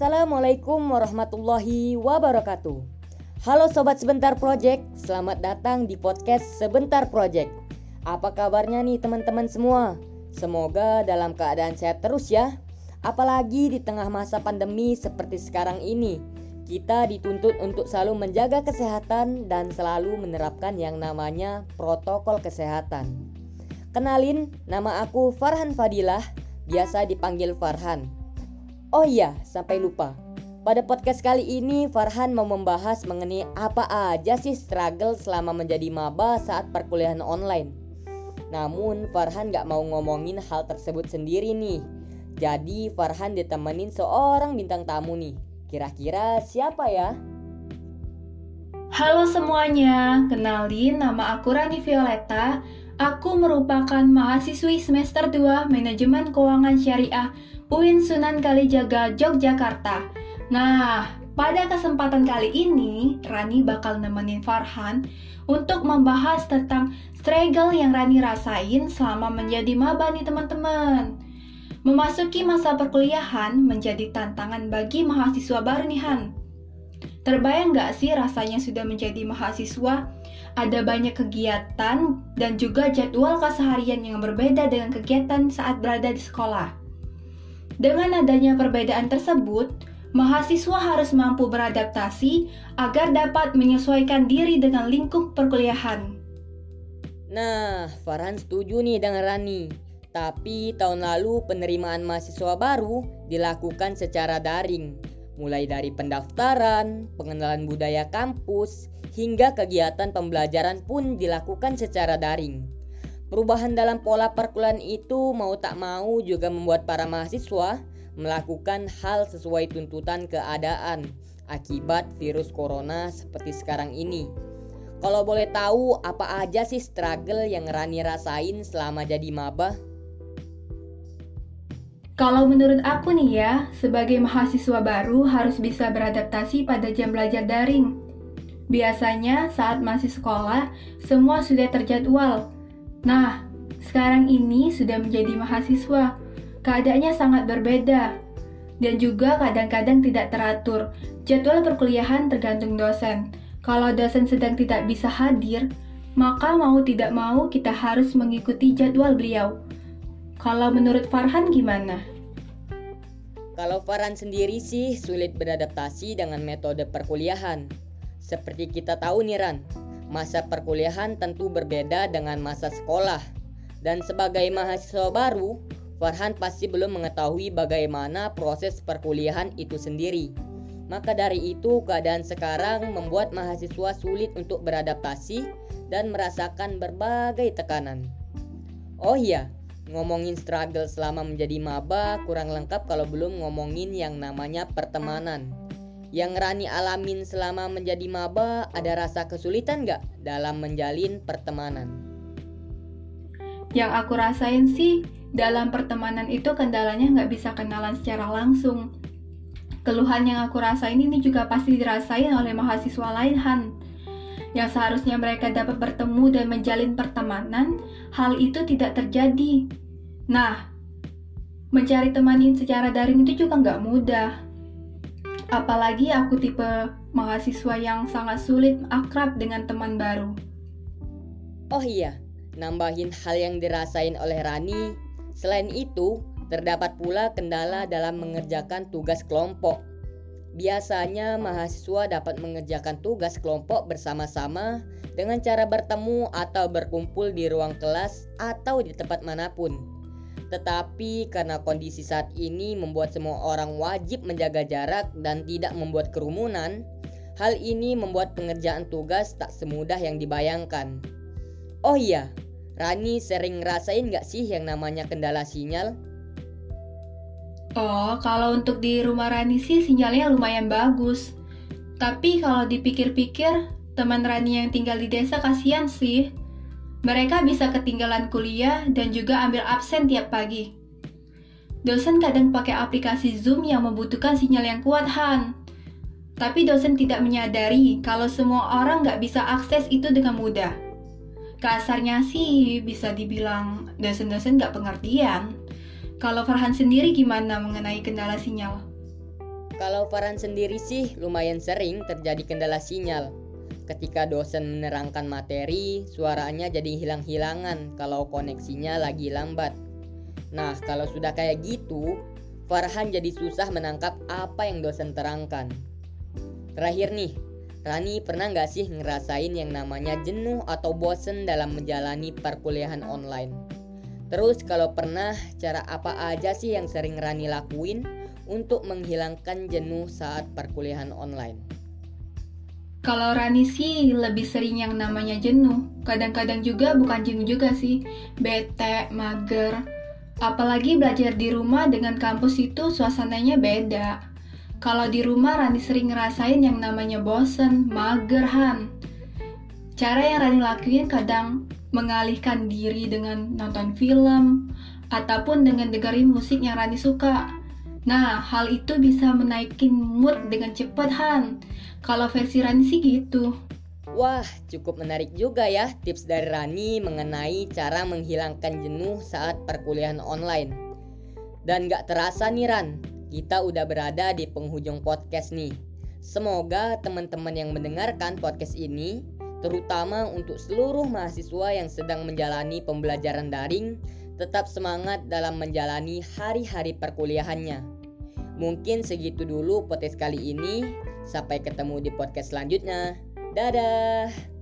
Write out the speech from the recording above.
Assalamualaikum warahmatullahi wabarakatuh. Halo Sobat Sebentar Project, selamat datang di podcast Sebentar Project. Apa kabarnya nih teman-teman semua? Semoga dalam keadaan sehat terus ya. Apalagi di tengah masa pandemi seperti sekarang ini, kita dituntut untuk selalu menjaga kesehatan dan selalu menerapkan yang namanya protokol kesehatan. Kenalin, nama aku Farhan Fadilah, biasa dipanggil Farhan. Oh iya, sampai lupa. Pada podcast kali ini Farhan mau membahas mengenai apa aja sih struggle selama menjadi maba saat perkuliahan online. Namun Farhan gak mau ngomongin hal tersebut sendiri nih. Jadi Farhan ditemenin seorang bintang tamu nih. Kira-kira siapa ya? Halo semuanya, kenalin nama aku Rani Violeta. Aku merupakan mahasiswi semester 2 Manajemen Keuangan Syariah UIN Sunan Kalijaga, Yogyakarta. Nah, pada kesempatan kali ini, Rani bakal nemenin Farhan untuk membahas tentang struggle yang Rani rasain selama menjadi maba nih teman-teman. Memasuki masa perkuliahan menjadi tantangan bagi mahasiswa baru nih Han. Terbayang gak sih rasanya sudah menjadi mahasiswa? Ada banyak kegiatan dan juga jadwal keseharian yang berbeda dengan kegiatan saat berada di sekolah. Dengan adanya perbedaan tersebut, mahasiswa harus mampu beradaptasi agar dapat menyesuaikan diri dengan lingkup perkuliahan. Nah, Farhan setuju nih dengan Rani. Tapi tahun lalu penerimaan mahasiswa baru dilakukan secara daring, mulai dari pendaftaran, pengenalan budaya kampus, hingga kegiatan pembelajaran pun dilakukan secara daring. Perubahan dalam pola perkuliahan itu mau tak mau juga membuat para mahasiswa melakukan hal sesuai tuntutan keadaan akibat virus corona seperti sekarang ini. Kalau boleh tahu apa aja sih struggle yang Rani rasain selama jadi maba? Kalau menurut aku nih ya, sebagai mahasiswa baru harus bisa beradaptasi pada jam belajar daring. Biasanya saat masih sekolah, semua sudah terjadwal, Nah, sekarang ini sudah menjadi mahasiswa. Keadaannya sangat berbeda dan juga kadang-kadang tidak teratur. Jadwal perkuliahan tergantung dosen. Kalau dosen sedang tidak bisa hadir, maka mau tidak mau kita harus mengikuti jadwal beliau. Kalau menurut Farhan gimana? Kalau Farhan sendiri sih sulit beradaptasi dengan metode perkuliahan. Seperti kita tahu nih Ran, masa perkuliahan tentu berbeda dengan masa sekolah. Dan sebagai mahasiswa baru, Farhan pasti belum mengetahui bagaimana proses perkuliahan itu sendiri. Maka dari itu, keadaan sekarang membuat mahasiswa sulit untuk beradaptasi dan merasakan berbagai tekanan. Oh iya, ngomongin struggle selama menjadi maba kurang lengkap kalau belum ngomongin yang namanya pertemanan. Yang Rani alamin selama menjadi maba ada rasa kesulitan gak dalam menjalin pertemanan? Yang aku rasain sih, dalam pertemanan itu kendalanya nggak bisa kenalan secara langsung. Keluhan yang aku rasain ini juga pasti dirasain oleh mahasiswa lain Han. Yang seharusnya mereka dapat bertemu dan menjalin pertemanan, hal itu tidak terjadi. Nah, mencari teman secara daring itu juga nggak mudah Apalagi aku tipe mahasiswa yang sangat sulit akrab dengan teman baru. Oh iya, nambahin hal yang dirasain oleh Rani. Selain itu, terdapat pula kendala dalam mengerjakan tugas kelompok. Biasanya mahasiswa dapat mengerjakan tugas kelompok bersama-sama dengan cara bertemu atau berkumpul di ruang kelas atau di tempat mana pun. Tetapi karena kondisi saat ini membuat semua orang wajib menjaga jarak dan tidak membuat kerumunan, hal ini membuat pengerjaan tugas tak semudah yang dibayangkan. Oh iya, Rani sering ngerasain gak sih yang namanya kendala sinyal? Oh, kalau untuk di rumah Rani sih sinyalnya lumayan bagus. Tapi kalau dipikir-pikir, teman Rani yang tinggal di desa kasihan sih. Mereka bisa ketinggalan kuliah dan juga ambil absen tiap pagi. Dosen kadang pakai aplikasi Zoom yang membutuhkan sinyal yang kuat, Han. Tapi dosen tidak menyadari kalau semua orang nggak bisa akses itu dengan mudah. Kasarnya sih bisa dibilang dosen-dosen nggak pengertian. Kalau Farhan sendiri gimana mengenai kendala sinyal? Kalau Farhan sendiri sih lumayan sering terjadi kendala sinyal. Ketika dosen menerangkan materi, suaranya jadi hilang-hilangan kalau koneksinya lagi lambat. Nah, kalau sudah kayak gitu, Farhan jadi susah menangkap apa yang dosen terangkan. Terakhir nih, Rani pernah nggak sih ngerasain yang namanya jenuh atau bosen dalam menjalani perkuliahan online? Terus kalau pernah, cara apa aja sih yang sering Rani lakuin untuk menghilangkan jenuh saat perkuliahan online? Kalau Rani sih lebih sering yang namanya jenuh. Kadang-kadang juga bukan jenuh juga sih, bete, mager. Apalagi belajar di rumah dengan kampus itu suasananya beda. Kalau di rumah Rani sering ngerasain yang namanya bosen, mager, han. Cara yang Rani lakuin kadang mengalihkan diri dengan nonton film, ataupun dengan dengerin musik yang Rani suka. Nah, hal itu bisa menaikin mood dengan cepat, Han. Kalau versi Rani sih gitu. Wah, cukup menarik juga ya tips dari Rani mengenai cara menghilangkan jenuh saat perkuliahan online. Dan gak terasa nih Ran, kita udah berada di penghujung podcast nih. Semoga teman-teman yang mendengarkan podcast ini terutama untuk seluruh mahasiswa yang sedang menjalani pembelajaran daring, tetap semangat dalam menjalani hari-hari perkuliahannya. Mungkin segitu dulu podcast kali ini. Sampai ketemu di podcast selanjutnya. Dadah.